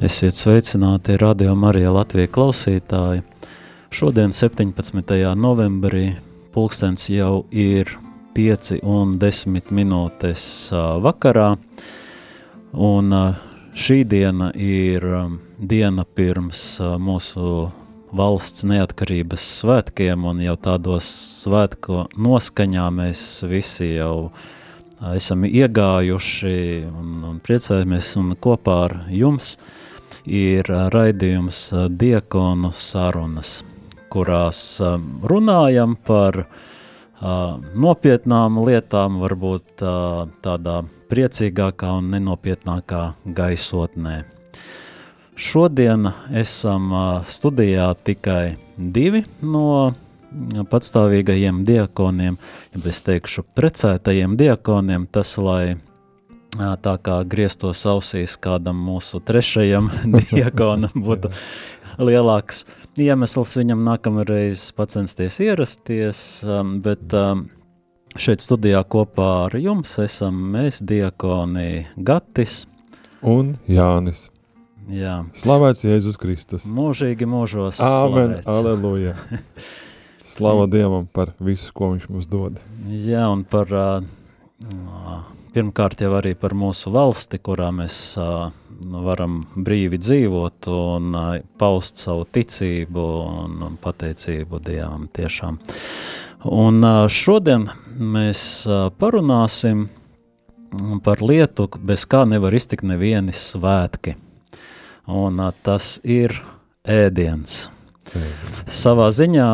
Esiet sveicināti Radio Marija Latvija klausītāji. Šodien 17. novembrī pulkstens jau ir 5 un 10 minūtes vakarā, un šī diena ir diena pirms mūsu valsts neatkarības svētkiem, un jau tādos svētku noskaņā mēs visi jau esam iegājuši un, un priecājamies un kopā ar jums – ir raidījums Diekonu sarunas, kurās runājam par nopietnām lietām, varbūt tādā priecīgākā un nenopietnākā gaisotnē. Šodien esam studijā tikai divi no patstāvīgajiem diakoniem, ja es teikšu precētajiem diakoniem, tas, lai tā kā grieztos ausīs kādam mūsu trešajam diakonam būtu lielāks iemesls viņam nākamreiz pacensties ierasties, bet šeit studijā kopā ar jums esam mēs diakoni Gatis un Jānis. Jā. Slavēts Jēzus Kristus. Mūžīgi mūžos Āmen, aleluja. Slava Dievam par visu, ko viņš mums dod. Jā, un par uh, pirmkārt jau arī par mūsu valsti, kurā mēs uh, varam brīvi dzīvot un uh, paust savu ticību un, pateicību Dievam tiešām. Un uh, šodien mēs uh, parunāsim par lietu, bez kā nevar iztikt nevieni svētki. Un uh, tas ir ēdiens. Savā ziņā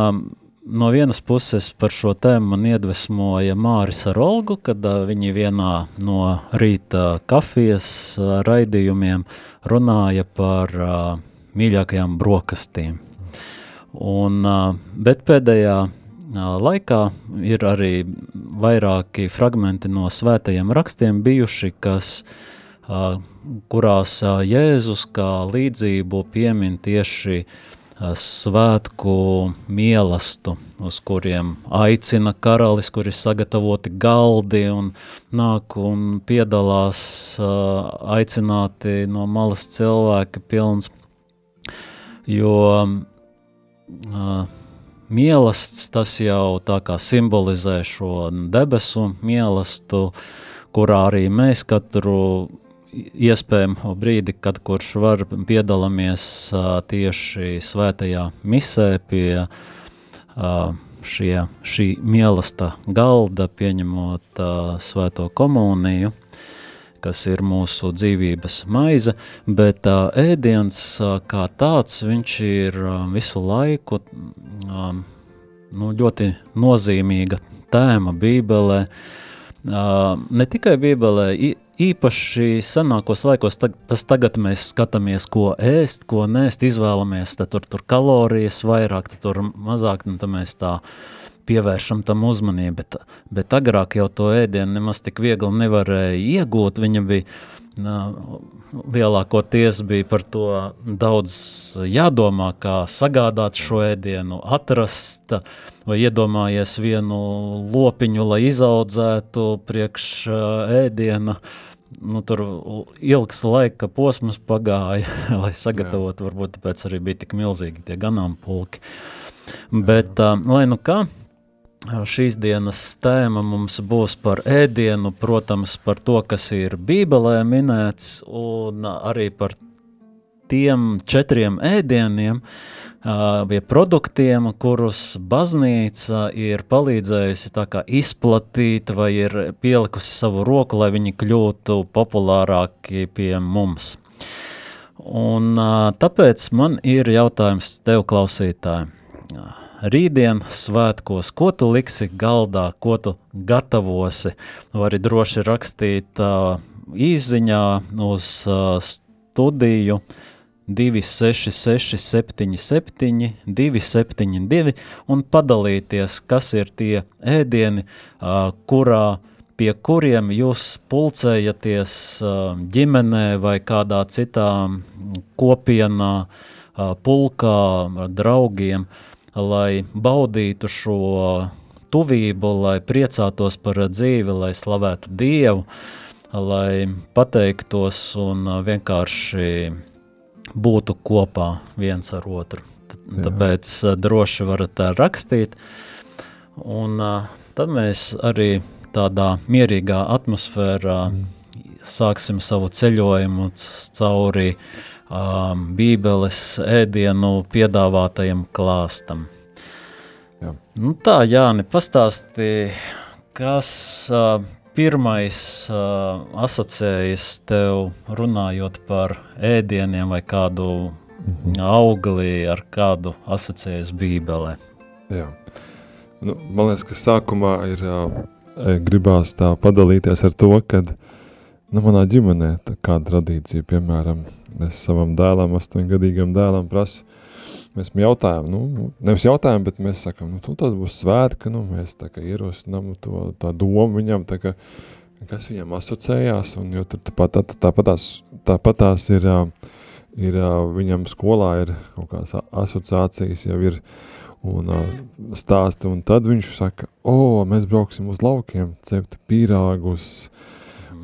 no vienas puses par šo tēmu man iedvesmoja Māris ar Olgu, kad viņi vienā no rīta kafijas raidījumiem runāja par mīļākajām brokastīm. Un, bet pēdējā laikā ir arī vairāki fragmenti no svētajiem rakstiem bijuši, kas, kurās Jēzus kā līdzību piemin tieši uh, svētku mielastu, uz kuriem aicina karalis, kur ir sagatavoti galdi un nāk un piedalās aicināti no malas cilvēki pilns, jo mielasts tas jau tā kā simbolizē šo debesu mielastu, kurā arī mēs katru iespējamo brīdi, kad kurš var piedalāmies tieši svētajā misē pie šie, šī mielasta galda, pieņemot svēto komuniju, kas ir mūsu dzīvības maize, bet ēdiens kā tāds, viņš ir visu laiku nu, ļoti nozīmīga tēma Bībelē, ne tikai Bībelē, īpaši senākos laikos, tag, tas tagad mēs skatāmies, ko ēst, ko nēst, izvēlamies, tad tur, tur kalorijas vairāk, tad tur mazāk, un tad mēs tā pievēršam tam uzmanību, bet, bet agrāk jau to ēdienu nemaz tik viegli nevarēja iegūt, viņa bija, lielākoties bija par to daudz jādomā, kā sagādāt šo ēdienu, atrast, vai iedomājies vienu lopiņu, lai izaudzētu priekš ēdiena, uh, nu, tur ilgs laika posms pagāja, lai sagatavotu, varbūt tāpēc arī bija tik milzīgi tie ganāmpulki. Bet, jā, jā. Uh, lai nu kā, šīs dienas tēma mums būs par ēdienu, protams, par to, kas ir Bībelē minēts, un arī par tiem četriem ēdieniem, pie produktiem, kurus baznīca ir palīdzējusi izplatīt vai ir pielikusi savu roku, lai viņi kļūtu populārāki pie mums. Un, tāpēc man ir jautājums tev, klausītāji. Rītdien svētkos, ko tu liksi galdā, ko tu gatavosi, vari droši rakstīt uh, īziņā uz uh, studiju uh, 266, 77, 272 un padalīties, kas ir tie ēdieni, kurā, pie kuriem jūs pulcējaties ģimenē vai kādā citā kopienā, pulkā ar draugiem, lai baudītu šo tuvību, lai priecātos par dzīvi, lai slavētu Dievu, lai pateiktos un vienkārši būtu kopā viens ar otru. Tāpēc Jā. droši varat rakstīt. Un tad mēs arī tādā mierīgā atmosfērā mm. sāksim savu ceļojumu cauri um, Bībeles ēdienu piedāvātajam klāstam. Jā. Nu tā, Jāni, pastāsti, kas uh, pirmais uh, asociējas tev runājot par ēdieniem vai kādu -hmm. augli, ar kādu asociējas Bībelē? Jā. Nu, man liekas, ka sākumā ir uh, gribās tā padalīties ar to, ka nu, manā ģimenē kāda tradīcija, piemēram, es savam dēlam, astoņgadīgam dēlam prasu, mēs jautājam, nu, nevis jautājam, bet mēs sakam, nu, tas būs svētka, nu, mēs tā kā ierosinām to, tā domu viņam, tā kā, kas viņam asociējās, un jo tur tāpat, tā, tāpatās, tāpatās ir, ir, viņam skolā ir kaut kādas asociācijas, jau ir, uh, un uh, stāsta, un tad viņš saka, o, mēs brauksim uz laukiem, cept pīrāgus,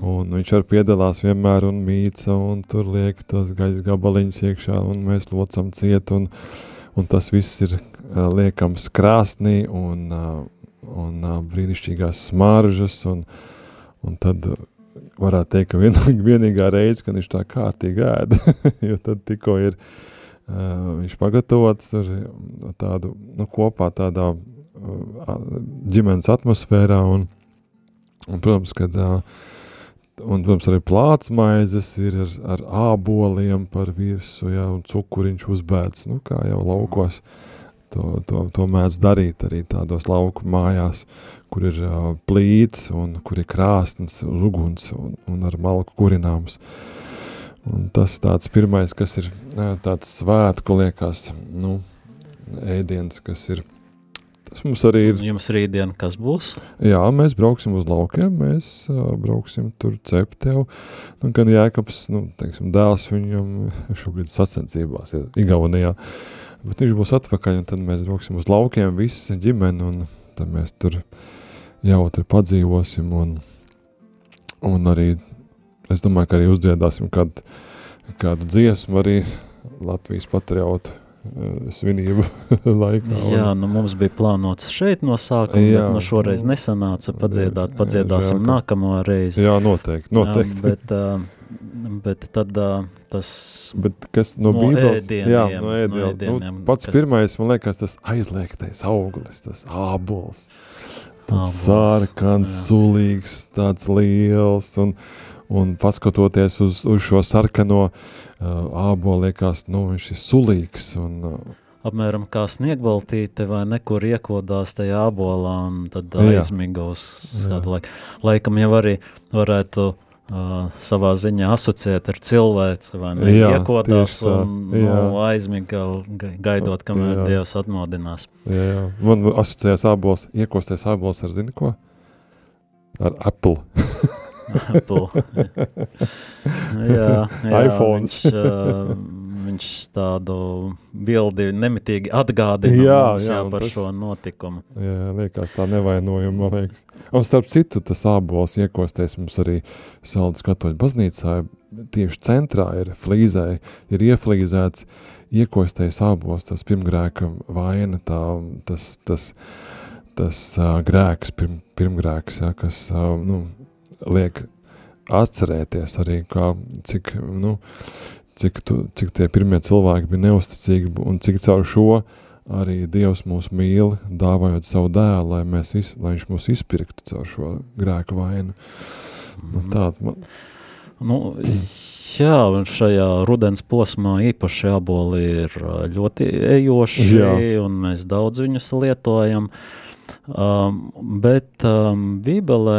un viņš arī piedalās vienmēr un mīca, un tur liek tos gaisa gabaliņus iekšā, un mēs locam ciet, un, un tas viss ir uh, liekams krāsnī, un, uh, un uh, brīnišķīgās smaržas, un, un tad varētu teikt, ka vien, vienīgā reize, kad viņš tā kārtīgi ēda, jo tad tikko ir Uh, viņš pagatavots ar tādu, nu, kopā tādā uh, ģimenes atmosfērā un, un protams, kad uh, un, protams, arī plāts maizes ir ar, ar āboliem par virsu, ja, un cukuriņš uzbēdz, nu, kā jau laukos, to, to, to mēdz darīt arī tādos lauku mājās, kur ir uh, plīts un kur ir krāsnes uz uguns un, un ar malku kurināms. Uh, Un tas tāds pirmais, kas ir tāds svētku liekas, nu, ēdiens, kas ir, tas mums arī ir. Jums rītdien kas būs? Jā, mēs brauksim uz laukiem, mēs uh, brauksim tur cept tev, nu, gan Jēkabs, nu, teiksim, dēls viņam šobrīd sacensībās ir Igaunijā, bet viņš būs atpakaļ, un tad mēs brauksim uz laukiem, visi ģimeni, un tad mēs tur jautri padzīvosim, un, un arī Es domāju, ka arī uzdziedāsim kādu, kādu dziesmu arī Latvijas patriotu svinību laikā. Un... Jā, nu mums bija plānots šeit no sākuma, jā, bet nu šoreiz nesanāca padziedāt, padziedāsim jā, nākamo reizi. Jā, noteikti, noteikti. Jā, bet, uh, bet tad uh, tas bet kas no, no bībeles, ēdieniem, jā, no ēdieniem, no ēdieniem nu, pats kas... pirmais, man liekas, tas aizliegtais auglis, tas ābols, tāds sārkans, sulīgs, tāds liels, un Un paskatoties uz, uz šo sarkano uh, ābolu, liekas, nu, viņš ir sulīgs. Un, uh, Apmēram kā sniegbaltīte vai nekur iekodās tajā ābolā un tad uz kādu laiku. Laikam jau arī varētu uh, savā ziņā asociēt ar cilvēci vai ne, jā, iekodās tā, un jā. nu, aizmiga gaidot, kamēr jā. Dievs atmodinās. Jā, jā. Man asociējās ābols, iekosties ābols ar zini ko? Ar Apple. Apple. jā, jā, iPhone. Viņš, viņš tādu bildi nemitīgi atgādina jā, mums, jā, jā, par tas, šo notikumu. Jā, liekas tā nevainojuma, man liekas. Un starp citu, tas ābols iekosties mums arī Saldas katoļu baznīcā, tieši centrā ir flīzē, ir ieflīzēts iekostējis ābols, tas pirmgrēka vaina, tā, tas, tas, tas uh, grēks, pirm, pirmgrēks, ja, kas, uh, nu, liek atcerēties arī, kā, cik, nu, cik, tu, cik tie pirmie cilvēki bija neusticīgi un cik caur šo arī Dievs mūs mīl, dāvājot savu dēlu, lai, mēs, iz, lai viņš mūs izpirktu caur šo grēku vainu. Nu, mhm. tāda man... Nu, jā, šajā rudens posmā īpaši aboli ir ļoti ejoši, jā. un mēs daudz viņus lietojam. Uh, bet um, Bībelē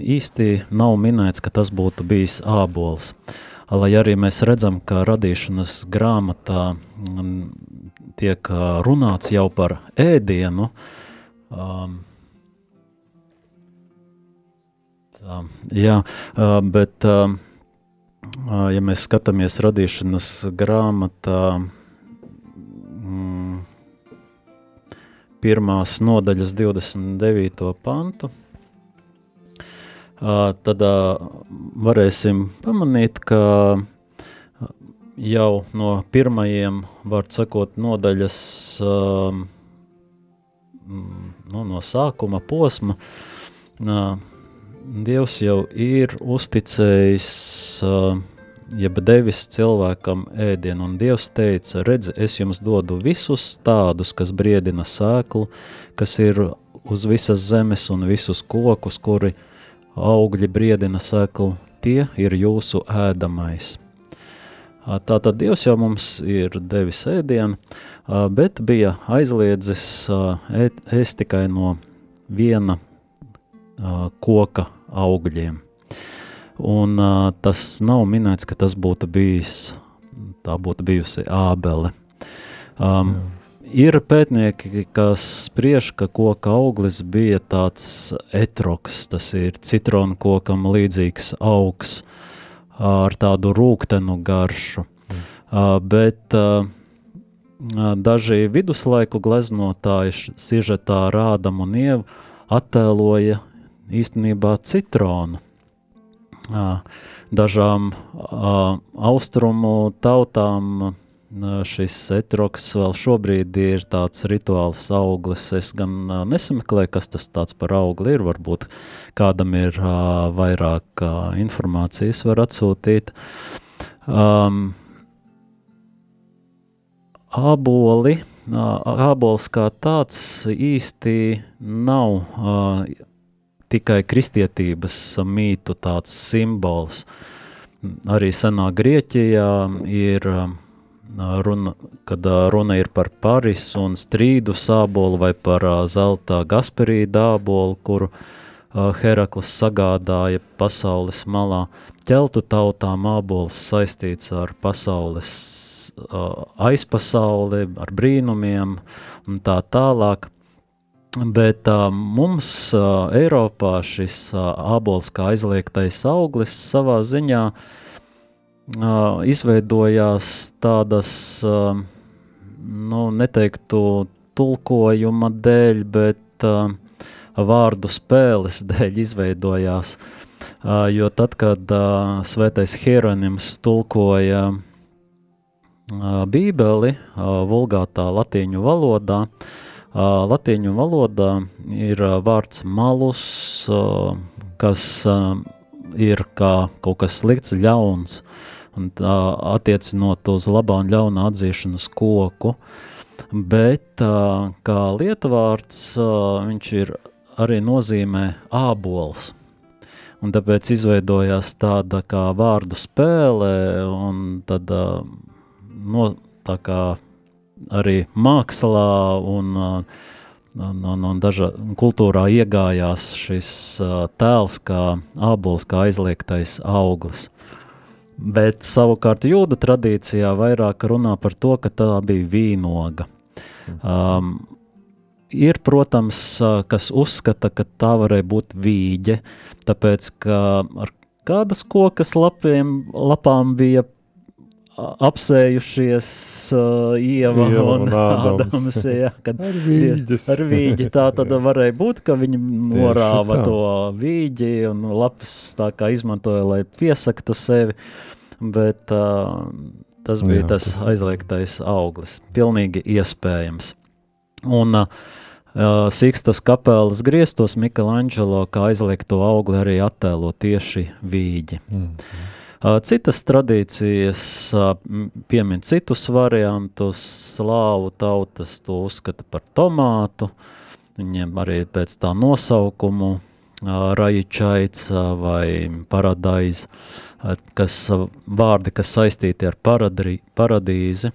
īsti nav minēts, ka tas būtu bijis ābols. Lai arī mēs redzam, ka radīšanas grāmatā um, tiek uh, runāts jau par ēdienu, um, tā, jā, uh, bet uh, ja mēs skatāmies radīšanas grāmatā, mm, pirmās nodaļas 29. pantu, tad varēsim pamanīt, ka jau no pirmajiem, var sakot, nodaļas nu, no sākuma posma, Dievs jau ir uzticējis, uh, jeb devis cilvēkam ēdienu, un Dievs teica, redzi, es jums dodu visus tādus, kas briedina sēklu, kas ir uz visas zemes un visus kokus, kuri augļi briedina sēklu, tie ir jūsu ēdamais. Tātad Dievs jau mums ir devis ēdienu, bet bija aizliedzis ēst tikai no viena koka augļiem. Un tas nav minēts, ka tas būtu bijis, tā būtu bijusi ābele. Um, ir pētnieki, kas spriež, ka koka auglis bija tāds etroks, tas ir citronu kokam līdzīgs augs ar tādu rūktenu garšu. Mm. Uh, bet uh, daži viduslaiku gleznotāji sižetā rādam un ievu attēloja īstenībā citronu. Dažām austrumu tautām šis etroks vēl šobrīd ir tāds rituāls auglis. Es gan nesameklēju, kas tas tāds par augli ir. Varbūt kādam ir vairāk informācijas var atsūtīt. Um, āboli, ābols kā tāds īsti nav tikai kristietības mītu tāds simbols. Arī senā Grieķijā ir runa, kad runa ir par Parisu un strīdu sābolu vai par zelta gasperī dābolu, kuru Heraklis sagādāja pasaules malā. Ķeltu tautām ābols saistīts ar pasaules aizpasauli, ar brīnumiem un tā tālāk. Bet uh, mums uh, Eiropā šis uh, ābols kā aizliegtais auglis savā ziņā uh, izveidojās tādas, uh, nu, neteiktu tulkojuma dēļ, bet uh, vārdu spēles dēļ izveidojās. Uh, jo tad, kad uh, svētais Hieronims tulkoja uh, Bībeli uh, vulgātā latīņu valodā, uh, Latīņu valodā ir vārds malus, kas ir kā kaut kas slikts, ļauns, un tā attiecinot uz labā un ļauna atzīšanas koku, bet kā lietvārds viņš ir arī nozīmē ābols. Un tāpēc izveidojās tāda kā vārdu spēle, un tad no, tā kā arī mākslā un, un, un, un dažā kultūrā iegājās šis tēls kā ābols, kā aizliegtais auglis. Bet savukārt jūdu tradīcijā vairāk runā par to, ka tā bija vīnoga. Um, ir, protams, kas uzskata, ka tā varēja būt vīģe, tāpēc, ka ar kādas kokas lapiem, lapām bija apsējušies uh, Ieva, Ieva un, un Ādams, Ādams jā, kad ar vīģi. Ar vīģi tā tad varēja būt, ka viņi norāva to vīģi un lapas tā kā izmantoja, lai piesaktu sevi, bet uh, tas bija jā, tas aizliegtais auglis, pilnīgi iespējams. Un uh, Sikstas kapelas griestos Michelangelo kā aizliegto augli arī attēlo tieši vīģi. Mm. Citas tradīcijas piemin citus variantus, slāvu tautas to uzskata par tomātu, viņiem arī pēc tā nosaukumu rajičaits vai paradaiz, kas vārdi, kas saistīti ar paradri, paradīzi,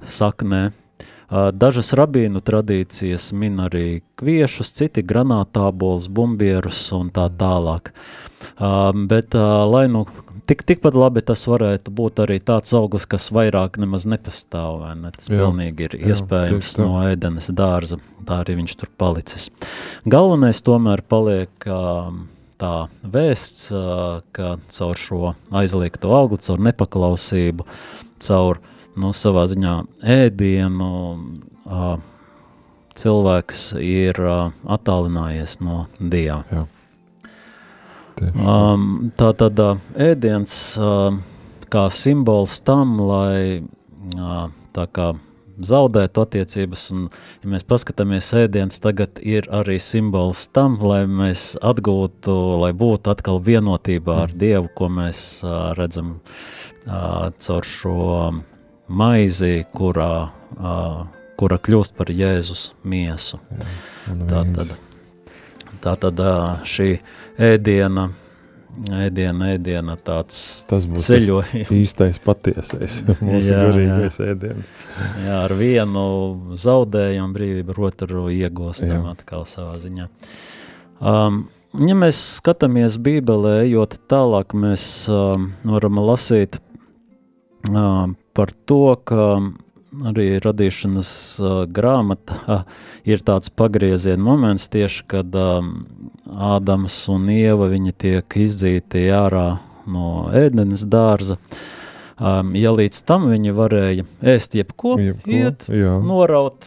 saknē. Dažas rabīnu tradīcijas min arī kviešus, citi granātābolus, bumbierus un tā tālāk. Bet, lai nu tik, tikpat labi tas varētu būt arī tāds auglis, kas vairāk nemaz nepastāv. Ne? Tas jā, pilnīgi ir jā, iespējams no ēdenes dārza, tā arī viņš tur palicis. Galvenais tomēr paliek tā vēsts, ka caur šo aizliegto augli, caur nepaklausību, caur nu, savā ziņā ēdienu, cilvēks ir attālinājies no Dieva. Jā. Um, tā tad uh, ēdiens, uh, kā simbols tam, lai tā kā zaudētu attiecības, un, ja mēs paskatāmies, ēdiens tagad ir arī simbols tam, lai mēs atgūtu, lai būtu atkal vienotībā ar mm. Dievu, ko mēs uh, redzam uh, caur šo maizi, kurā, uh, kura kļūst par Jēzus miesu. Jā, tā tad, tā tad šī ēdiena ēdiena, ēdiena tāds tas būs ceļojums. īstais patiesais mūsu jā, garīgais jā. ēdiens. Jā, ar vienu zaudējam brīvību, ar otru iegūstam jā. atkal savā ziņā. Um, ja mēs skatāmies bībelē, ejot tālāk, mēs um, varam lasīt um, par to, ka arī radīšanas uh, grāmata uh, ir tāds pagrieziena moments tieši, kad um, Ādams un Ieva tiek izdzīti ārā no ēdenes dārza. Um, ja līdz tam viņi varēja ēst jebko, jebko iet, jā. noraut,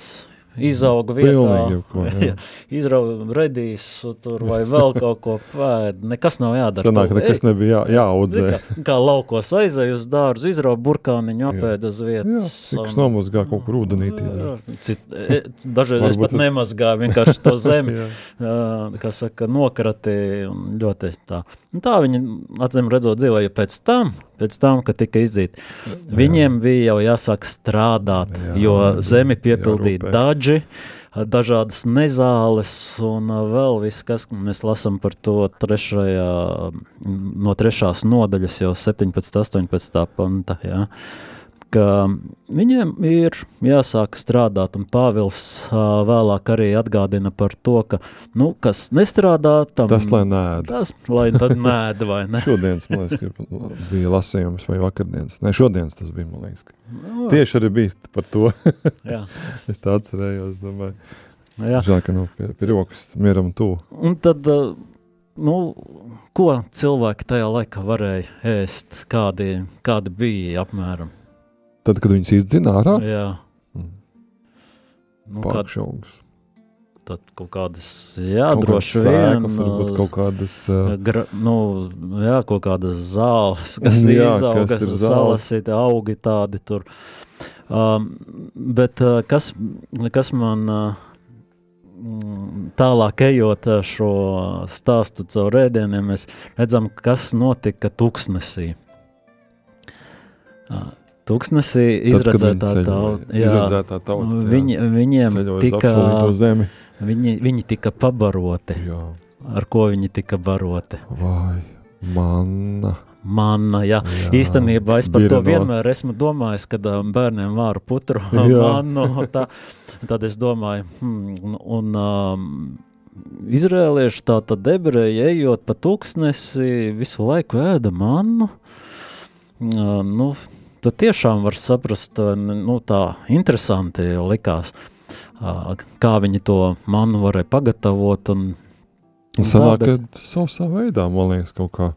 izauga vietā, izrauga redīs tur vai vēl kaut ko pēd, nekas nav jādara. Sanāk, nekas nebija jā, jāaudzē. Kā, kā laukos aizēj uz dārzu, izrauga burkāniņu apēd uz vietas. Jā, tiks nomazgā kaut kur ūdenītī. E, dažreiz es pat nemazgāju vienkārši to zemi, kā saka, nokrati un ļoti tā. Un tā viņi, atzīm redzot, dzīvoja pēc tam, pēc tam, kad tika izdzīti. Viņiem bija jau jāsāk strādāt, jā, jo zemi piepildīja daži, dažādas nezāles un vēl viss, kas mēs lasām par to trešajā, no trešās nodaļas jau 17, 18 panta, jā. Ka viņiem ir jāsāk strādāt, un Pāvils uh, vēlāk arī atgādina par to, ka, nu, kas nestrādā, tam tas, lai nēd. Tas, lai tad nēd, vai ne? šodienas, man liekas, bija lasījums vai vakardienas. Ne, šodienas tas bija, man liekas. No. Tieši arī bija par to. Es tā atcerējos, domāju. Jā. Žēl, ka nav pie rokas mieram tu. Un tad, uh, nu, ko cilvēki tajā laikā varēja ēst, kādi, kādi bija apmēram? Tad, kad viņas izdzina ārā? Jā. Mm. Nu, Pakšaugs. Tad kaut kādas, jā, kaut droši vien. Varbūt kaut kādas. Uh, gra, nu, jā, kaut kādas zāles, kas jā, izauga, kas ir ir augi tādi tur. Um, bet uh, kas, kas man uh, tālāk ejot šo stāstu caur rēdieniem, mēs redzam, kas notika tuksnesī. Uh, Tūkstnesī izredzētā tauta. Izredzētā tauta. Viņi, viņiem tika, viņi, viņi tika pabaroti. Jā. Ar ko viņi tika baroti? Vai, manna. Manna, jā. jā. Īstenībā es par to vienmēr esmu domājis, kad bērniem vāru putru mannu. Tā, tad es domāju, hmm, un um, izrēlieši tā tad ebreji ejot pa tūkstnesi visu laiku ēda mannu. Uh, nu, tad tiešām var saprast, nu, tā interesanti likās, kā viņi to manu varēja pagatavot. Un, un Sanāk, tā, bet... savā veidā, man liekas, kaut kā.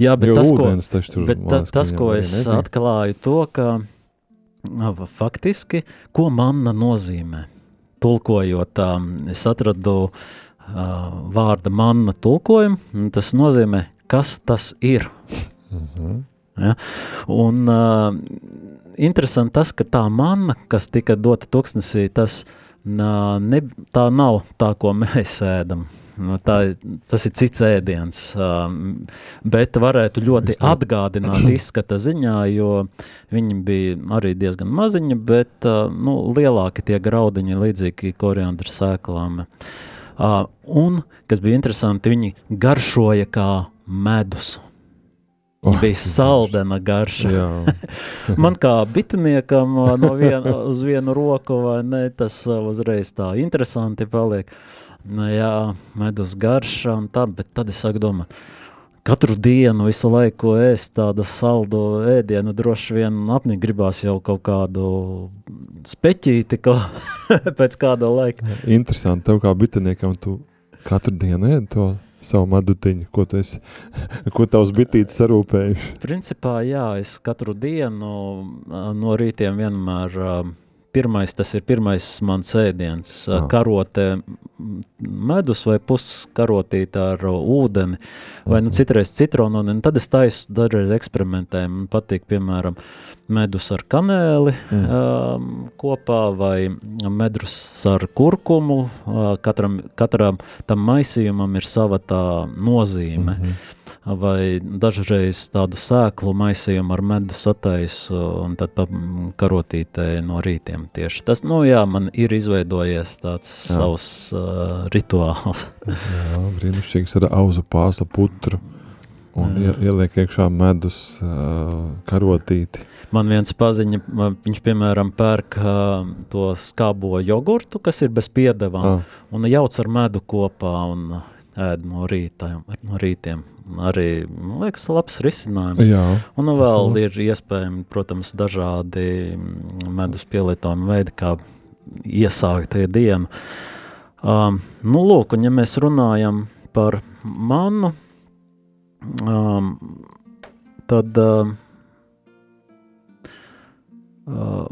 Jā, bet tas, ūdens, ko, tur, bet ta, tas, ko es nebija. atklāju, to, ka faktiski, ko manna nozīmē. Tulkojot, es atradu uh, vārda manna tulkojumu, tas nozīmē, kas tas ir. Mm -hmm. Ja? Un uh, interesanti tas, ka tā manna, kas tika dota tuksnesī, tas uh, ne, tā nav tā, ko mēs ēdam. Tā, tas ir cits ēdiens, uh, bet varētu ļoti atgādināt izskata ziņā, jo viņi bija arī diezgan maziņi, bet uh, nu, lielāki tie graudiņi līdzīgi koriandra sēklām. Uh, un, kas bija interesanti, viņi garšoja kā medus. Oh, bija saldena garša. Man kā bitniekam no viena, uz vienu roku, vai ne, tas uzreiz tā interesanti paliek. Nu, jā, medus garša un tā, bet tad es sāku domāt, katru dienu visu laiku ēst tādu saldu ēdienu, droši vien apnīt gribās jau kaut kādu speķīti kā, pēc kāda laika. Interesanti, tev kā bitniekam, tu katru dienu ēd to? Savu madutiņu, ko tu esi, ko tavs bitītes sarūpējuši? Principā, jā, es katru dienu no rītiem vienmēr pirmais, tas ir pirmais mans ēdiens. Ah. Karote medus vai puskarotīta ar ūdeni, vai nu citreiz citronu, un tad es taisu dažreiz eksperimentēju. Man patīk, piemēram, medus ar kanēli mm. um, kopā vai medus ar kurkumu. Uh, katram, katram tam maisījumam ir sava tā nozīme. Mm -hmm vai dažreiz tādu sēklu maisījumu ar medu sataisu un tad pa karotītē no rītiem tieši. Tas, nu jā, man ir izveidojies tāds jā. savs uh, rituāls. jā, brīnišķīgs ar auzu pāsla putru un jā. ieliek iekšā medus uh, karotīti. Man viens paziņa, viņš piemēram pērk uh, to skābo jogurtu, kas ir bez piedevām, ah. un jauc ar medu kopā un ēd no, rīta, no rītiem. Arī, man liekas, labs risinājums. Jā, un nu, vēl ir iespējami, protams, dažādi medus pielietojumi veidi, kā iesākt dienu. Um, nu, lūk, un ja mēs runājam par manu, um, tad um, uh,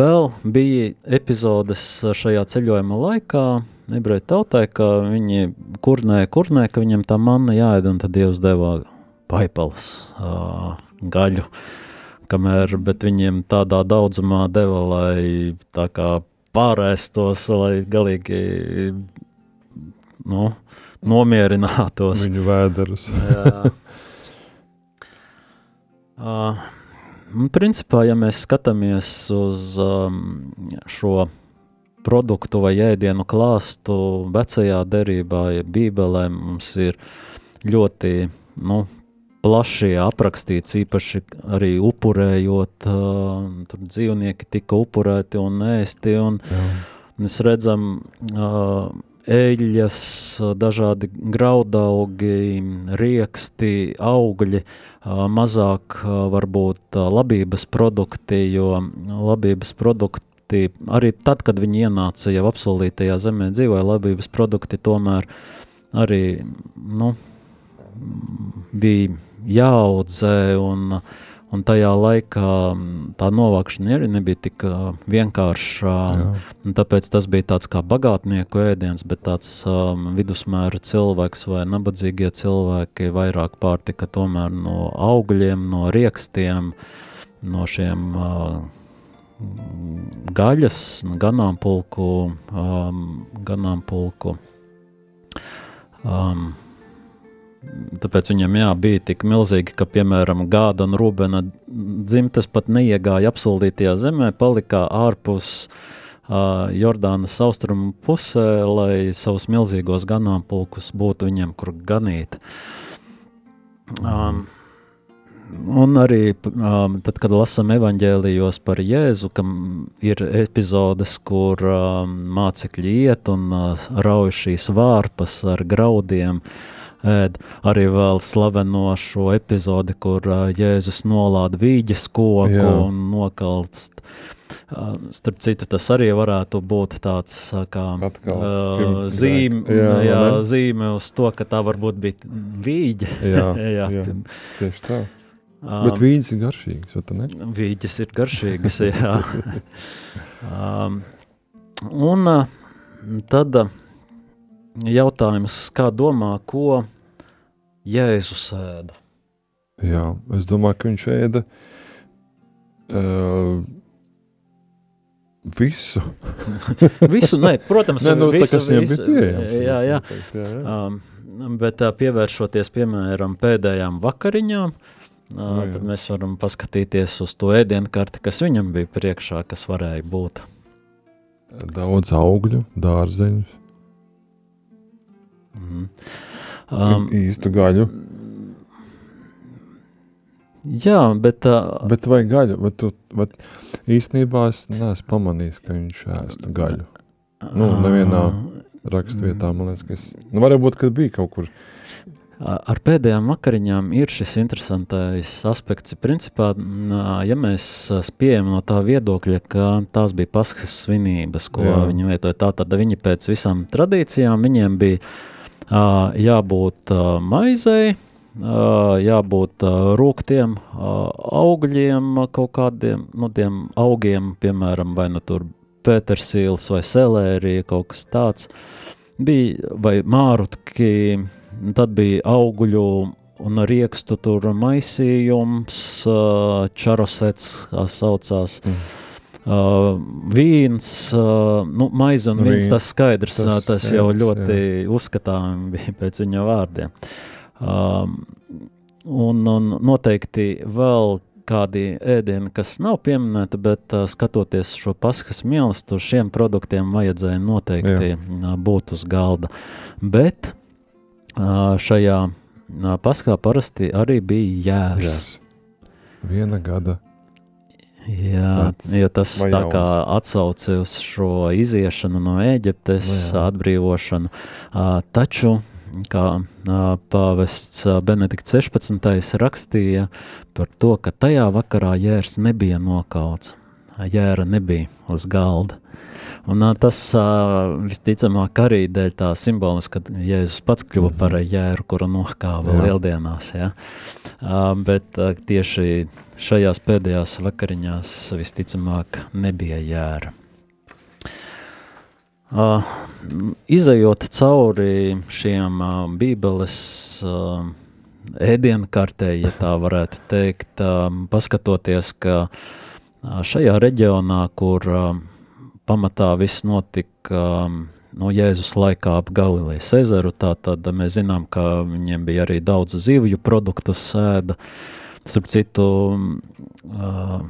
vēl bija epizodes šajā ceļojuma laikā, ebreju tautai, ka viņi kurnēja, kurnēja, ka viņiem tā manna jāēd, un tad Dievs deva paipalas, uh, gaļu, kamēr, bet viņiem tādā daudzumā deva, lai tā kā pārēstos, lai galīgi, nu, nomierinātos. Viņu vēderus. Jā. Uh, principā, ja mēs skatāmies uz um, šo produktu vai ēdienu klāstu vecajā derībā, ja bībelē mums ir ļoti nu, plaši aprakstīts, īpaši arī upurējot, uh, tur dzīvnieki tika upurēti un ēsti, un Jā. mēs redzam uh, eļļas, dažādi graudaugi, rieksti, augļi, uh, mazāk uh, varbūt uh, labības produkti, jo labības produkti produkti, arī tad, kad viņi ienāca jau apsolītajā zemē, dzīvoja labības produkti, tomēr arī nu, bija jāaudzē un, un tajā laikā tā novākšana arī nebija tik vienkārša. Tāpēc tas bija tāds kā bagātnieku ēdiens, bet tāds um, vidusmēra cilvēks vai nabadzīgie cilvēki vairāk pārtika tomēr no augļiem, no riekstiem, no šiem uh, gaļas, ganāmpulku, um, ganāmpulku. Um, tāpēc viņam jā, bija tik milzīgi, ka, piemēram, Gāda un Rūbena dzimtas pat neiegāja apsoldītajā zemē, palika ārpus uh, Jordānas austrumu pusē, lai savus milzīgos ganāmpulkus būtu viņiem, kur ganīt. Um, Un arī um, tad, kad lasām evanģēlijos par Jēzu, kam ir epizodes, kur um, mācekļi iet un uh, rauj šīs vārpas ar graudiem, ēd arī vēl slaveno šo epizodi, kur uh, Jēzus nolāda vīģes koku Jā. un nokalst. Uh, starp citu, tas arī varētu būt tāds uh, kā Atkal, uh, zīme, jā, jā, zīme uz to, ka tā varbūt bija vīģe. Jā, jā, jā, tieši tā. Um, Bet vīģis ir garšīgs, vai ne? Vīģis ir garšīgs, jā. um, un uh, tad uh, jautājums, kā domā, ko Jēzus ēda? Jā, es domāju, ka viņš ēda uh, visu. visu, ne, protams, ne, nu, visu, tā, visu, pieejams, jā, jā. jā, jā. Um, bet uh, pievēršoties, piemēram, pēdējām vakariņām, uh, No, tad mēs varam paskatīties uz to ēdienu karti, kas viņam bija priekšā, kas varēja būt. Daudz augļu, dārzeņus. Mm. Um, īstu gaļu. Jā, bet. Uh, bet vai gaļu? Bet tu, bet īstenībā es neesmu pamanījis, ka viņš ēstu gaļu. Nu, nevienā rakstvietā, man liekas, ka es. Nu, varbūt, kad bija kaut kur. Uh, Ar pēdējām vakariņām ir šis interesantais aspekts. Principā, ja mēs spējam no tā viedokļa, ka tās bija paskas svinības, ko Jā. viņi lietoja, tā tad viņi pēc visām tradīcijām, viņiem bija jābūt maizei, jābūt rūktiem augļiem, kaut kādiem no nu, tiem augiem, piemēram, vai nu tur pētersīls vai selērija, kaut kas tāds. Bija vai mārutki, tad bija auguļu un riekstu tur maisījums, čarosets, kā saucās. Mm. Uh, vīns, uh, nu, maize un vīns, tas skaidrs, tas, tas jau jā, ļoti jā. uzskatām bija pēc viņa vārdiem. Um, un, un noteikti vēl kādi ēdieni, kas nav pieminēti, bet uh, skatoties šo paskas mīlestību, šiem produktiem vajadzēja noteikti Jā. būt uz galda. Bet šajā paskā parasti arī bija jērs. jērs. Viena gada. Jā, jo tas tā kā atsauce uz šo iziešanu no Ēģiptes, no atbrīvošanu. Taču kā pāvests Benedikts 16. rakstīja par to, ka tajā vakarā jērs nebija nokauts, jēra nebija uz galda. Un tas visticamāk arī dēļ tā simbolis, kad Jēzus pats kļuva par mhm. jēru, kuru nokāva Jā. lieldienās. Ja? Bet tieši šajās pēdējās vakariņās visticamāk nebija jēra. Uh, izejot cauri šiem uh, Bībeles uh, ēdienkartē, ja tā varētu teikt, uh, paskatoties, ka uh, šajā reģionā, kur uh, pamatā viss notika uh, no Jēzus laikā ap Galilejas ezeru, tā tad mēs zinām, ka viņiem bija arī daudz zivju produktu sēda, starp citu, uh,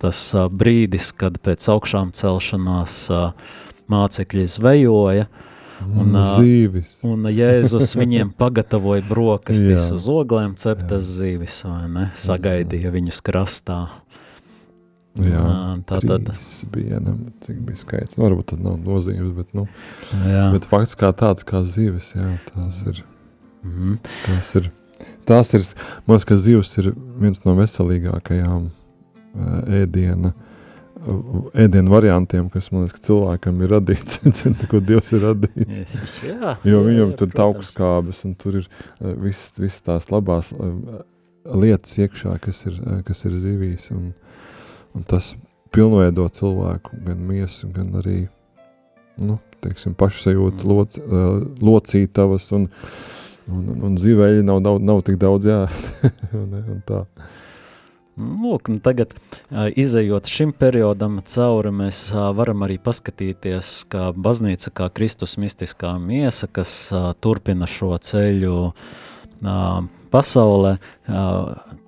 tas uh, brīdis, kad pēc augšām celšanās uh, mācekļi zvejoja, Un, zīvis. un Jēzus viņiem pagatavoja brokastis uz oglēm, ceptas zīvis, vai ne? Sagaidīja viņus krastā. Jā, tā tad bija, ne, cik bija skaits. Nu, varbūt tad nav nozīmes, bet, nu, jā. bet fakts kā tāds, kā zīves, jā, tās ir, mm -hmm. tās ir, tās ir, man liekas, ka zivs ir viens no veselīgākajām ēdiena, ēdienu variantiem, kas man liekas, ka cilvēkam ir radīts, ko Dievs ir radījis. jā, jo viņam jā, tur ir augstskābes un tur ir viss, viss tās labās lietas iekšā, kas ir, kas ir zivīs. Un, un tas pilnveido cilvēku, gan miesu, gan arī, nu, teiksim, pašsajūtu, mm. loc, locītavas un, un, un, un ziveļi nav, nav, nav tik daudz jā. un, un tā. Lūk, nu tagad, izējot šim periodam cauri, mēs varam arī paskatīties, kā baznīca, kā Kristus mistiskā miesa, kas turpina šo ceļu pasaulē,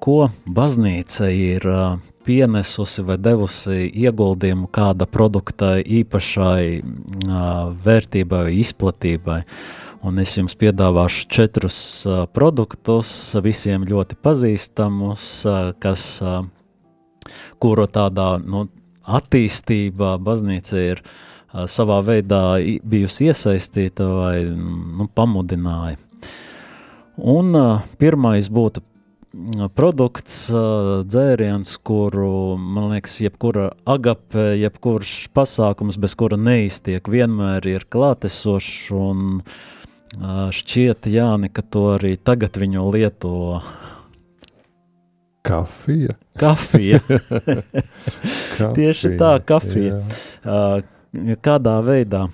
ko baznīca ir pienesusi vai devusi ieguldījumu kāda produkta īpašai vērtībai, izplatībai. Un es jums piedāvāšu četrus produktus, visiem ļoti pazīstamus, kas, kuru tādā nu, attīstībā baznīca ir savā veidā bijusi iesaistīta vai nu, pamudināja. Un pirmais būtu produkts, dzēriens, kuru, man liekas, jebkura agape, jebkurš pasākums, bez kura neiztiek, vienmēr ir klātesošs un Šķiet, Jāni, ka to arī tagad viņu lieto. Kafija. Kafija. kafija. Tieši tā, kafija. Jā. Kādā veidā?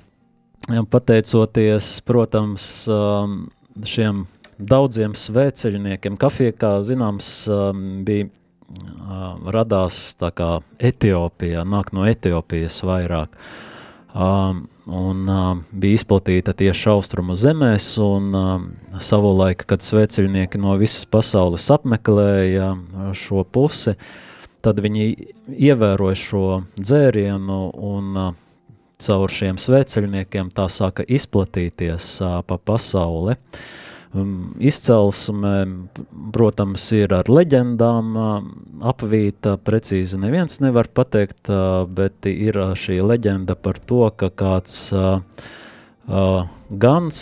Pateicoties, protams, šiem daudziem svēceļniekiem, kafija, kā zināms, bija radās tā kā Etiopijā, nāk no Etiopijas vairāk. Um, un uh, bija izplatīta tieši austrumu zemēs, un uh, savulaik, kad sveceļnieki no visas pasaules apmeklēja šo pusi, tad viņi ievēroja šo dzērienu un uh, caur šiem sveceļniekiem tā sāka izplatīties uh, pa pasauli. Uh, Um, izcelsme, protams, ir ar leģendām uh, apvīta, precīzi neviens nevar pateikt, uh, bet ir uh, šī leģenda par to, ka kāds gans,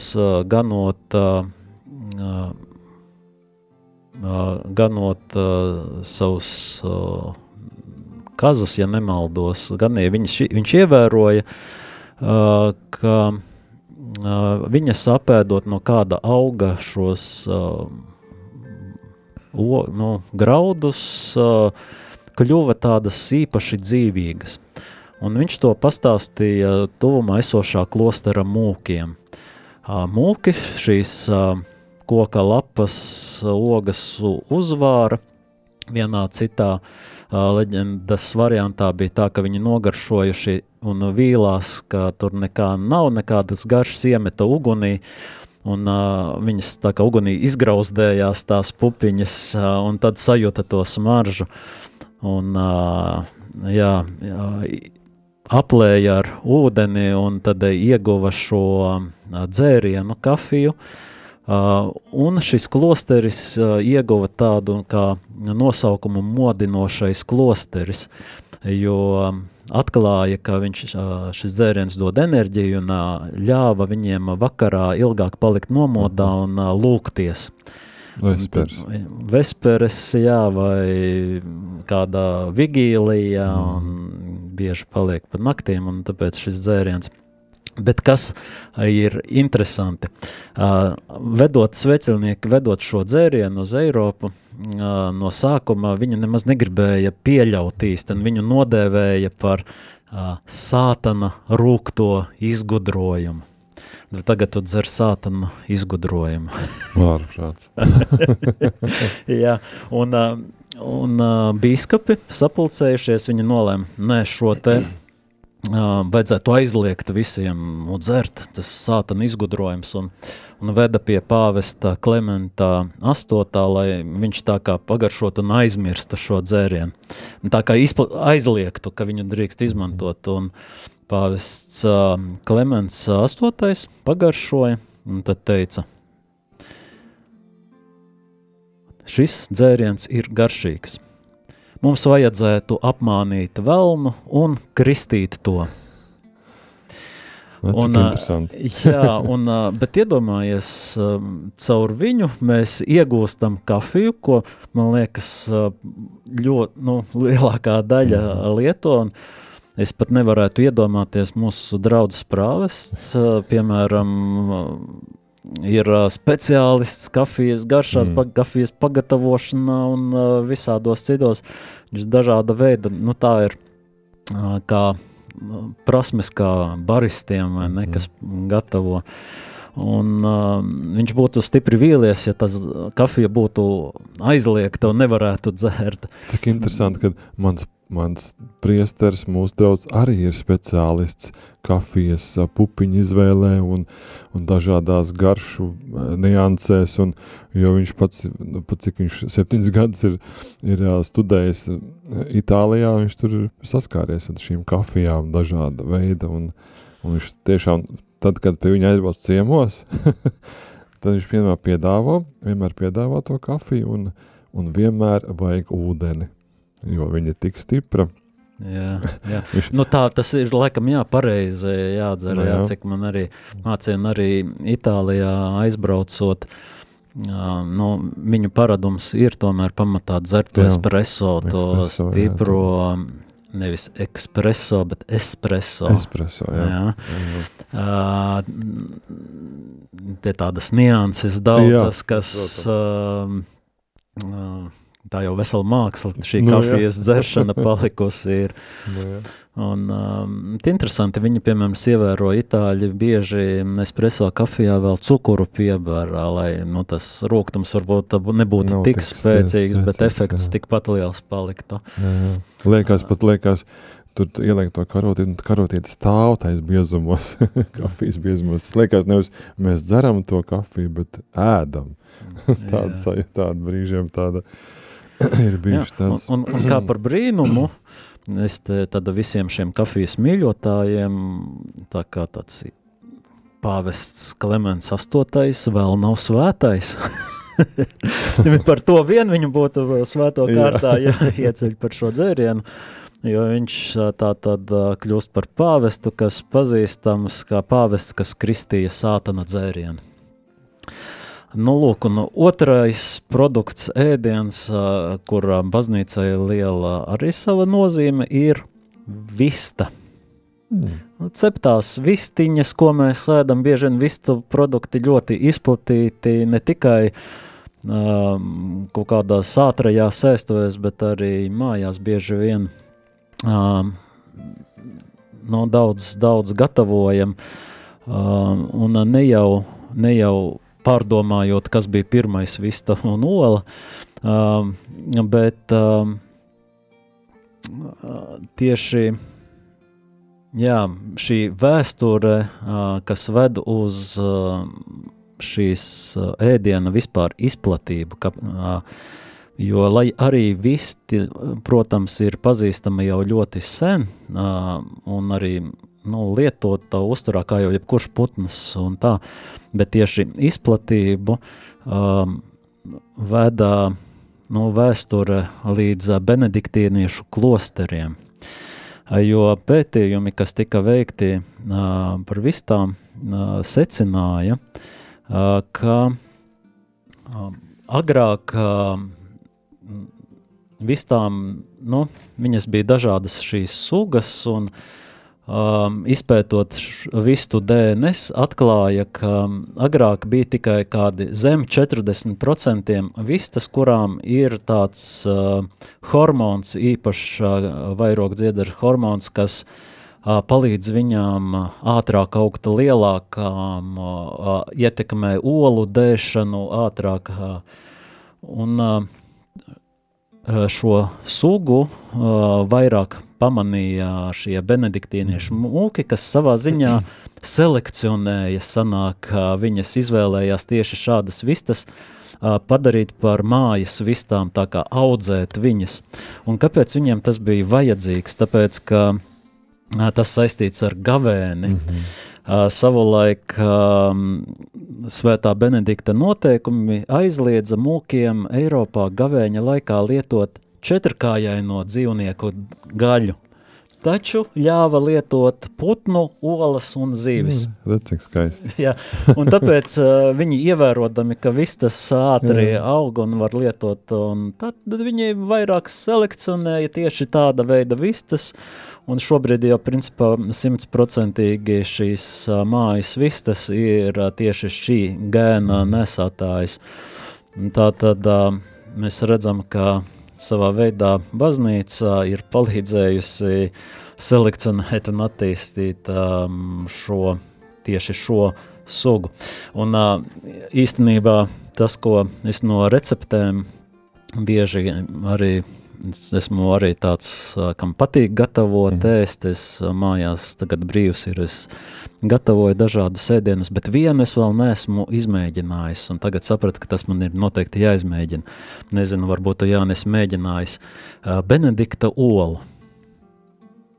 ganot, ganot savus kazas, ja nemaldos, ganīja, viņš, viņš ievēroja, ka viņa sapēdot no kāda auga šos uh, o, nu, graudus, uh, kļuva tādas īpaši dzīvīgas. un viņš to pastāstīja tuvumā esošā klostera mūkiem. Mūki šīs koka lapas ogas uzvāra, vienā citā leģendas variantā bija tā, ka viņi nogaršojuši un vīlās, ka tur nekā nav, nekādas garšas iemeta ugunī, un uh, viņas tā kā ugunī izgrauzdējās tās pupiņas, uh, un tad sajūta to smaržu, un uh, jā, jā, aplēja ar ūdeni, un tad ieguva šo dzērienu kafiju, Uh, un šis klosteris uh, ieguva tādu kā nosaukumu modinošais klosteris, jo atklāja, ka viņš, šis dzēriens dod enerģiju un ļāva viņiem vakarā ilgāk palikt nomodā un lūgties. Vesperes. Vesperes, jā, vai kādā vigīlijā, mm. un bieži paliek pa naktiem, un tāpēc šis dzēriens Bet kas ir interesanti? Vedot svecelnieki, vedot šo dzērienu uz Eiropu, no sākuma viņi nemaz negribēja pieļaut īstenībā. Viņu nodēvēja par sātana rūkto izgudrojumu. Tagad tu dzer sātana izgudrojumu. Vārprāts. Jā, un, un bīskapi sapulcējušies, viņi nolēma, nē, šo te vajadzētu aizliegt visiem dzert, tas sātana izgudrojums, un, un veda pie pāvesta Klementā 8. lai viņš tā kā pagaršot un aizmirsta šo dzērienu. Tā kā aizliegtu, ka viņu drīkst izmantot, un pāvests uh, Klements 8. pagaršoja, un tad teica, šis dzēriens ir garšīgs mums vajadzētu apmānīt velnu un kristīt to. Un, jā, un, bet iedomājies, caur viņu mēs iegūstam kafiju, ko, man liekas, ļoti nu, lielākā daļa lieto. Es pat nevarētu iedomāties mūsu draugs prāvests, piemēram, ir uh, speciālists kafijas garšās, mm. pa, kafijas pagatavošanā un uh, visādos citos. Viņš dažāda veida, nu tā ir uh, kā prasmes kā baristiem ne, mm. kas gatavo. Un, uh, viņš būtu stipri vīlies, ja tas kafija būtu aizliegta un nevarētu dzert. Cik interesanti, ka mans Mans priesteris, mūsu draugs, arī ir speciālists kafijas pupiņu izvēlē un, un dažādās garšu niansēs, un, jo viņš pats, nu, pat cik viņš septiņas gadus ir, ir studējis Itālijā, viņš tur saskāries ar šīm kafijām dažāda veida, un, un viņš tiešām, tad, kad pie viņa aizbrauc ciemos, tad viņš vienmēr piedāvā, vienmēr piedāvā to kafiju, un, un vienmēr vajag ūdeni jo viņa ir tik stipra. Jā, jā. Viņš... nu tā tas ir laikam jā, pareizi jādzer, nu jā. jā, cik man arī mācīja, arī Itālijā aizbraucot, jā, nu, viņu paradums ir tomēr pamatā dzert to espresso, to espresso, stipro, jā. nevis espresso, bet espresso. Espresso, jā. jā. jā. Uh, te tādas nianses daudzas, jā, kas... Uh, uh, tā jau vesela māksla, šī nu, kafijas jā. dzeršana palikusi ir. Nu, jā. Un um, interesanti, viņi, piemēram, ievēro itāļi bieži espreso kafijā vēl cukuru piebara, lai nu, tas rūgtums varbūt nebūtu Nav tik spēcīgs, spēcīgs, bet efekts jā. tikpat liels paliktu. Jā, jā. Liekas, pat liekas, tur ieliek to karotīti, un karotīti stāv tais biezumos, kafijas biezumos. Tas liekas, nevis mēs dzeram to kafiju, bet ēdam. tāda sajūta, tāda brīžiem tāda. ir bijuši tāds. Un, un, un kā par brīnumu, es te tad visiem šiem kafijas mīļotājiem, tā kā tāds pāvests Klemens astotais vēl nav svētais. par to vien viņu būtu svēto kārtā jāieceļ par šo dzērienu, jo viņš tā tad kļūst par pāvestu, kas pazīstams kā pāvests, kas kristīja sātana dzērienu. Nu, lūk, un otrais produkts, ēdiens, kur baznīcai liela arī sava nozīme, ir vista. Mm. Ceptās vistiņas, ko mēs ēdam, bieži vien vistu produkti ļoti izplatīti ne tikai um, kaut kādās ātrajās ēstuvēs, bet arī mājās bieži vien um, no daudz, daudz gatavojam, un ne jau, ne jau pārdomājot, kas bija pirmais vista un ola, bet tieši jā, šī vēsture, kas ved uz šīs ēdiena vispār izplatību, ka, jo lai arī visti, protams, ir pazīstama jau ļoti sen, un arī nu, lietota uzturā kā jau jebkurš putns un tā, bet tieši izplatību um, veda nu, vēsture līdz benediktīniešu klosteriem. Jo pētījumi, kas tika veikti uh, par vistām, uh, secināja, uh, ka uh, agrāk uh, vistām, nu, viņas bija dažādas šīs sugas un uh, um, izpētot vistu DNS, atklāja, ka um, agrāk bija tikai kādi zem 40% vistas, kurām ir tāds uh, hormons, īpašs uh, vairogdziedara hormons, kas uh, palīdz viņām uh, ātrāk augt lielākām, uh, ietekmē olu dēšanu ātrāk. Uh, un uh, šo sugu uh, vairāk pamanīja šie benediktīniešu mhm. mūki, kas savā ziņā selekcionēja, sanāk, viņas izvēlējās tieši šādas vistas, padarīt par mājas vistām, tā kā audzēt viņas. Un kāpēc viņiem tas bija vajadzīgs? Tāpēc, ka tas saistīts ar gavēni. Mm -hmm. Savulaik Svētā Benedikta noteikumi aizliedza mūkiem Eiropā gavēņa laikā lietot četrkājaino dzīvnieku gaļu. Taču ļāva lietot putnu, olas un zīves. Mm, redz, cik skaisti. Jā, un tāpēc uh, viņi ievērojami, ka vistas ātri Jā. aug un var lietot, un tad viņi vairāk selekcionēja tieši tāda veida vistas, un šobrīd jau principā simtprocentīgi šīs mājas vistas ir tieši šī gēna mm. nesātājs. Tā tad mēs redzam, ka savā veidā baznīca ir palīdzējusi selekcionēt un attīstīt šo, tieši šo sugu. Un īstenībā tas, ko es no receptēm bieži arī Es esmu arī tāds, kam patīk gatavot, mm. ēst. Es mājās tagad brīvs ir. Es gatavoju dažādus ēdienus, bet vienu es vēl neesmu izmēģinājis. Un tagad sapratu, ka tas man ir noteikti jāizmēģina. Nezinu, varbūt tu Jānis mēģinājis Benedikta olu.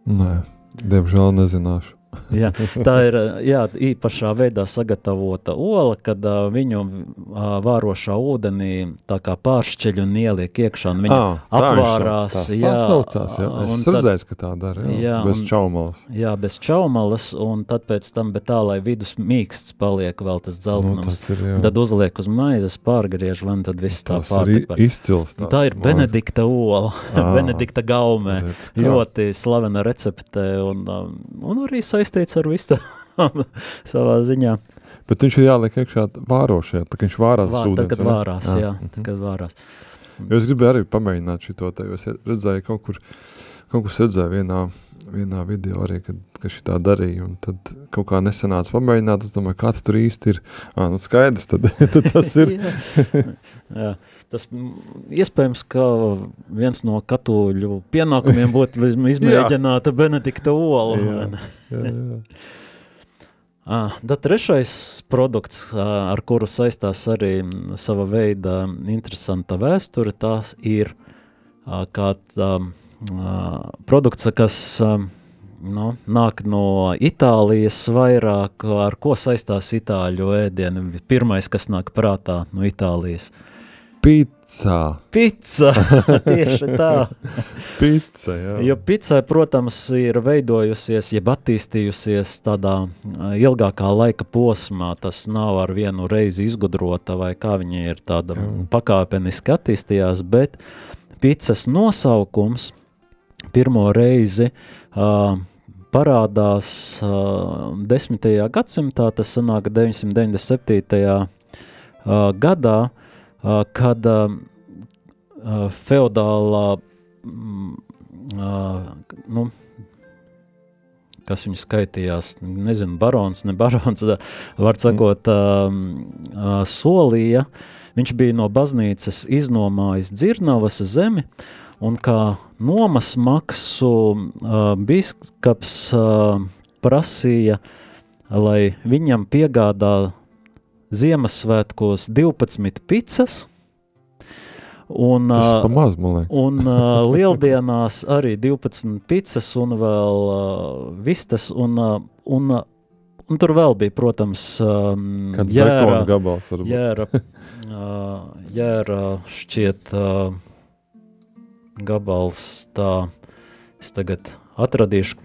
Nē, diemžēl nezināšu jā, tā ir jā, īpašā veidā sagatavota ola, kad uh, viņu uh, vārošā ūdenī tā kā pāršķeļ un ieliek iekšā, un viņa à, atvārās. Tā, jā, tā saucās, jā. Es redzēju, ka tā dara, jā, jā bez un, čaumalas. Jā, bez čaumalas, un tad pēc tam, bet tā, lai vidus mīksts paliek vēl tas dzeltenums, nu, ir, tad uzliek uz maizes, pārgriež, un tad viss tā pārtika. Izcils. Tā ir Benedikta ola, Benedikta gaumē, redz, ļoti slavena recepte, un, un arī saistībā saistīts ar visu savā ziņā. Bet viņš ir jāliek iekšā vārošajā, tā kā viņš vārās Vār, ūdens. Tad, kad vārās, jā, jā -hmm. kad vārās. Jo es gribēju arī pamēģināt šito, te, jo es redzēju kaut kur, kaut kur redzēju vienā, vienā video arī, kad, ka šitā darīja, un tad kaut kā nesanāca pamēģināt, es domāju, kā tur īsti ir, ā, nu skaidrs, tad, tad tas ir. jā. jā. Tas iespējams, ka viens no katoļu pienākumiem būtu izmēģināt Benedikta olu. jā, jā, jā. Ah, tad trešais produkts, ar kuru saistās arī sava veida interesanta vēsture, tās ir kāds produkts, kas nu, nāk no Itālijas vairāk, ar ko saistās itāļu ēdienu. Pirmais, kas nāk prātā no Itālijas – Pizza. Pizza, tieši tā. Pizza, jā. Jo pizza, protams, ir veidojusies, jeb attīstījusies tādā ilgākā laika posmā. Tas nav ar vienu reizi izgudrota, vai kā viņa ir tāda jā. pakāpeniski attīstījās, bet pizzas nosaukums pirmo reizi uh, parādās uh, 10. gadsimtā, tas sanāk 997. Uh, gadā, kad feodālā nu, kas viņu skaitījās, nezinu, barons, ne barons, var sakot, mm. uh, solīja. Viņš bija no baznīcas iznomājis dzirnavas zemi, un kā nomas maksu uh, biskaps uh, prasīja, lai viņam piegādā Ziemassvētkos 12 picas, Un, Tas ir pamaz, man liekas. Un uh, lieldienās arī 12 pizzas un vēl uh, vistas. Un, uh, un, uh, un tur vēl bija, protams, um, jēra, gabals jēra, uh, jēra šķiet uh, gabals tā, es tagad atradīšu,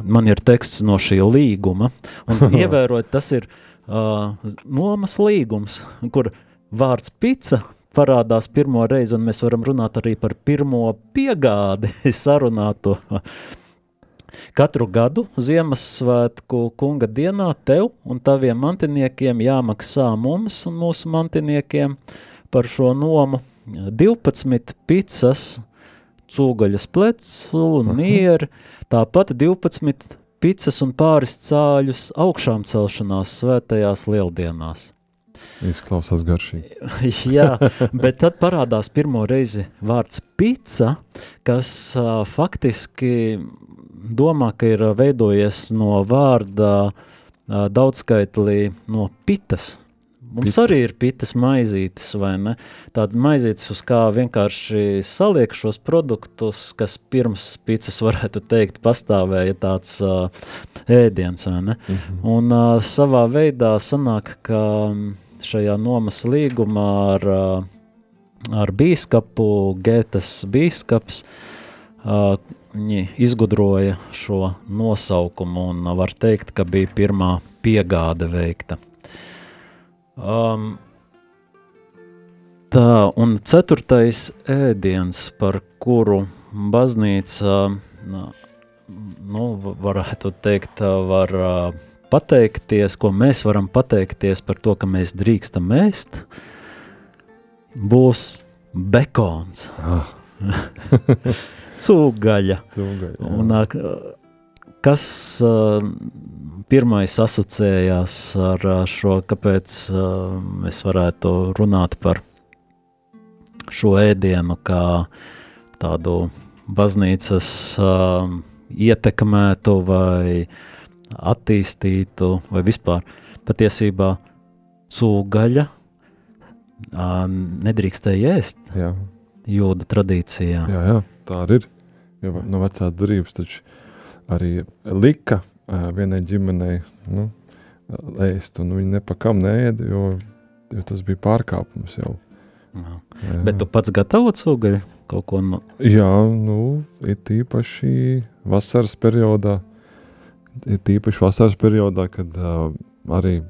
man ir teksts no šī līguma, un ievērot, tas ir uh, nomas līgums, kur vārds pica parādās pirmo reizi, un mēs varam runāt arī par pirmo piegādi sarunāto. Katru gadu Ziemassvētku kunga dienā tev un taviem mantiniekiem jāmaksā mums un mūsu mantiniekiem par šo nomu 12 picas, cūgaļas plecu un nieri, tāpat 12 picas un pāris cāļus augšām celšanās svētajās lieldienās. Izklausās garšīgi. Jā, bet tad parādās pirmo reizi vārds pica, kas uh, faktiski domā, ka ir veidojies no vārda uh, daudzskaitlī no pitas. Mums pitas. arī ir pitas maizītes, vai ne? Tāda maizītes, uz kā vienkārši saliek šos produktus, kas pirms picas varētu teikt pastāvēja tāds uh, ēdiens, vai ne? Mm -hmm. Un uh, savā veidā sanāk, ka šajā nomas līgumā ar, ar bīskapu, Gētas bīskaps, viņi izgudroja šo nosaukumu un var teikt, ka bija pirmā piegāde veikta. Um, tā, un ceturtais ēdiens, par kuru baznīca, nu, varētu teikt, var uh, pateikties, ko mēs varam pateikties par to, ka mēs drīkstam ēst, būs bekons. Ah. Cūgaļa. Cūgaļa Un, kas pirmais asociējās ar šo, kāpēc mēs varētu runāt par šo ēdienu kā tādu baznīcas ietekmētu vai attīstītu, vai vispār patiesībā cūgaļa nedrīkstēja ēst jā. jūda tradīcijā. Jā, jā, tā arī ir. Jo no vecā darības taču arī lika vienai ģimenei nu, ēst, un viņi nepakam neēda, jo, jo tas bija pārkāpums jau. Jā. Jā. Bet tu pats gatavo cūgaļu kaut ko no? Jā, nu, ir tīpaši vasaras periodā, ir tīpaši vasaras periodā, kad uh, arī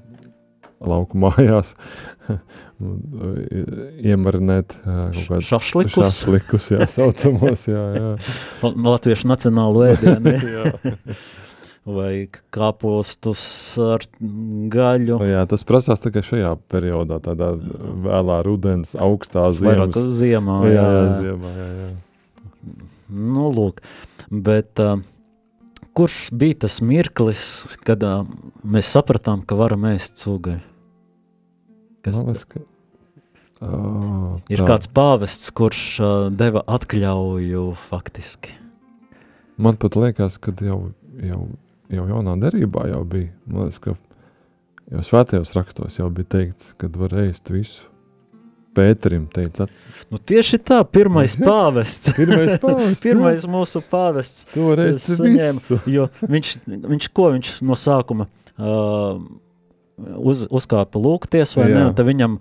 lauku mājās iemarinēt uh, kaut kādus šašlikus. šašlikus, jā, saucamos, jā, jā. Latviešu nacionālu ēdienu. Vai kāpostus ar gaļu. Jā, tas prasās tikai šajā periodā, tādā vēlā rudens, augstā ziemas. Vairāk ziemā, jā. Jā, ziemā, jā, jā. Nu, lūk, bet uh, kurš bija tas mirklis, kad uh, mēs sapratām, ka varam ēst cūgaļu? Kas liekas, ka... Oh, ir tā. kāds pāvests, kurš uh, deva atļauju faktiski. Man pat liekas, ka jau, jau, jau jaunā derībā jau bija. Man liekas, ka jau svētajos rakstos jau bija teikts, ka var ēst visu. Pēterim teica. Nu, tieši tā, pirmais pāvests. pirmais pāvests. pirmais mūsu pāvests. Saņēma, viņš, viņš, ko viņš no sākuma uh, uz, uzkāpa lūgties, vai jā. ne, tad viņam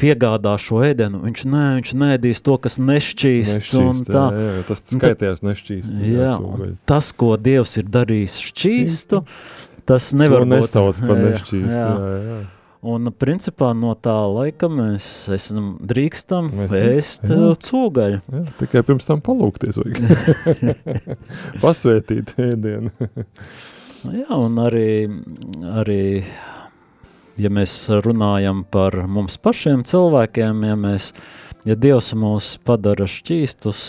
piegādā šo ēdienu, viņš, nē, viņš nēdīs to, kas nešķīsts, nešķīst, un tā. Jā, jā, tas skaitījās nešķīst. Jā, jā tas, ko Dievs ir darījis šķīstu, tas nevar būt. Nesauc par nešķīstu, jā, jā. jā. Un principā no tā laika mēs esam drīkstam ēst jā. cūgaļu. Jā, tikai pirms tam palūkties vajag. Pasvētīt ēdienu. jā, un arī, arī, ja mēs runājam par mums pašiem cilvēkiem, ja mēs, ja Dievs mūs padara šķīstus,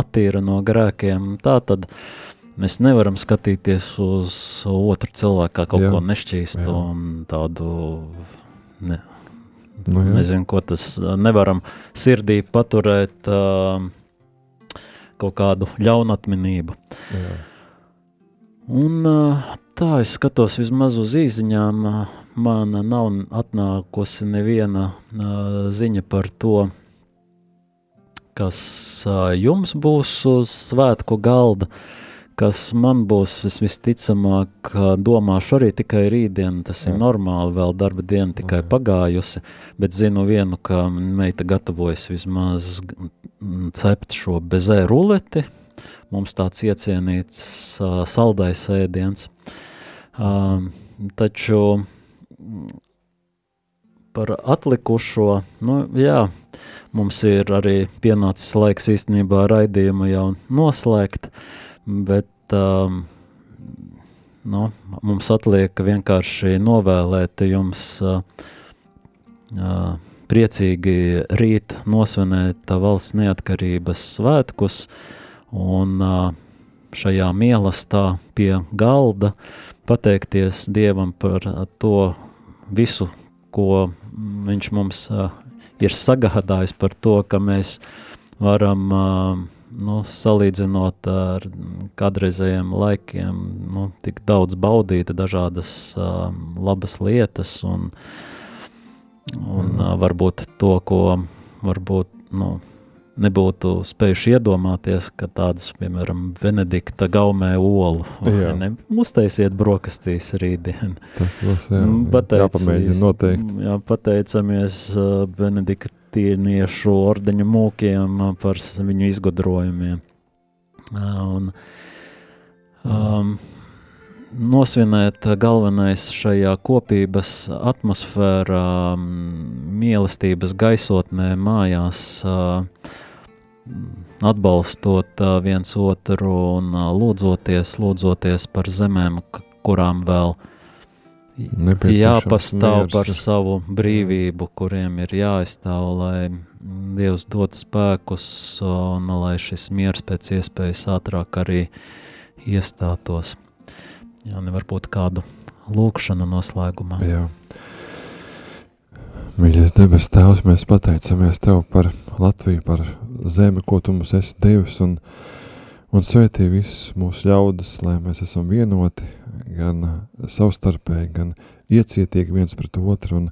attīra no grēkiem, tā tad mēs nevaram skatīties uz otru cilvēku kā kaut Jā. ko nešķīstu Jā. un tādu, ne, Nu, jā. nezinu, ko tas, nevaram sirdī paturēt kaut kādu ļaunatminību. Jā. Un tā es skatos vismaz uz īziņām, man nav atnākusi neviena ziņa par to, kas jums būs uz svētku galda, kas man būs vis, visticamāk, domāšu arī tikai rītdien, tas ir normāli, vēl darba diena tikai pagājusi, bet zinu vienu, ka meita gatavojas vismaz cept šo bezē ruleti, mums tāds iecienīts saldais ēdiens, um, taču par atlikušo, nu jā, mums ir arī pienācis laiks īstenībā raidījumu jau noslēgt, bet um, nu, mums atliek vienkārši novēlēt jums uh, uh, priecīgi rīt nosvinēt valsts neatkarības svētkus un uh, šajā mīlestā pie galda pateikties Dievam par to visu, ko viņš mums ir sagādājis par to, ka mēs varam, nu, salīdzinot ar kādreizējiem laikiem, nu, tik daudz baudīt dažādas labas lietas un, un varbūt to, ko varbūt, nu, nebūtu spējuši iedomāties, ka tādas, piemēram, Benedikta gaumē olu, ne, uztaisiet brokastīs rītdien. Tas būs jā, Mm, jā, pateicīs- jāpamēģina noteikti. Jā, pateicamies uh, benediktīniešu ordeņa mūkiem uh, par viņu izgudrojumiem. Uh, un, um, nosvinēt uh, galvenais šajā kopības atmosfērā, um, mīlestības gaisotnē mājās, uh, atbalstot viens otru un lūdzoties, lūdzoties par zemēm, kurām vēl jāpastāv miers. par savu brīvību, kuriem ir jāizstāv, lai Dievs dod spēkus un lai šis miers pēc iespējas ātrāk arī iestātos. Jā, nevar būt kādu lūkšanu noslēgumā. Jā. Mīļais debes Tēvs, mēs pateicamies Tev par Latviju, par zemi, ko Tu mums esi devis, un, un svētī visus mūsu ļaudis, lai mēs esam vienoti, gan savstarpēji, gan iecietīgi viens pret otru, un,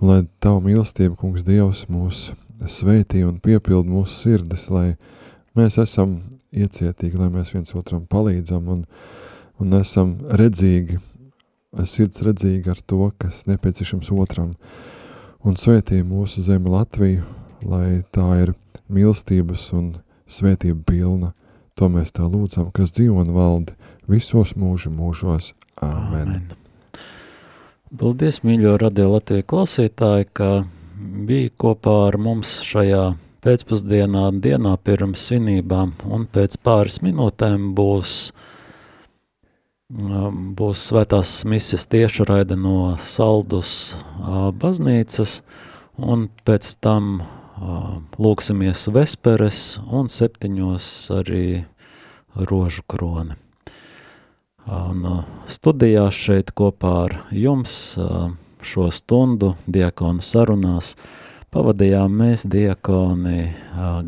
un lai Tavu mīlestību, kungs Dievs, mūs svētī un piepild mūsu sirdis, lai mēs esam iecietīgi, lai mēs viens otram palīdzam un, un esam redzīgi, sirds redzīgi ar to, kas nepieciešams otram, un svētī mūsu zemi Latviju, lai tā ir mīlestības un svētība pilna. To mēs tā lūdzam, kas dzīvo un valda visos mūžu mūžos. Āmen. Paldies, mīļo radio Latviju klausītāji, ka bija kopā ar mums šajā pēcpusdienā, dienā pirms svinībām, un pēc pāris minūtēm būs um, būs svētās misijas tiešraide no Saldus uh, baznīcas, un pēc tam lūksimies vesperes, un septiņos arī rožu kroni. Un uh, studijā šeit kopā ar jums šo stundu diakonu sarunās pavadījām mēs diakoni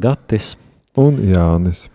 Gatis Un Jānis.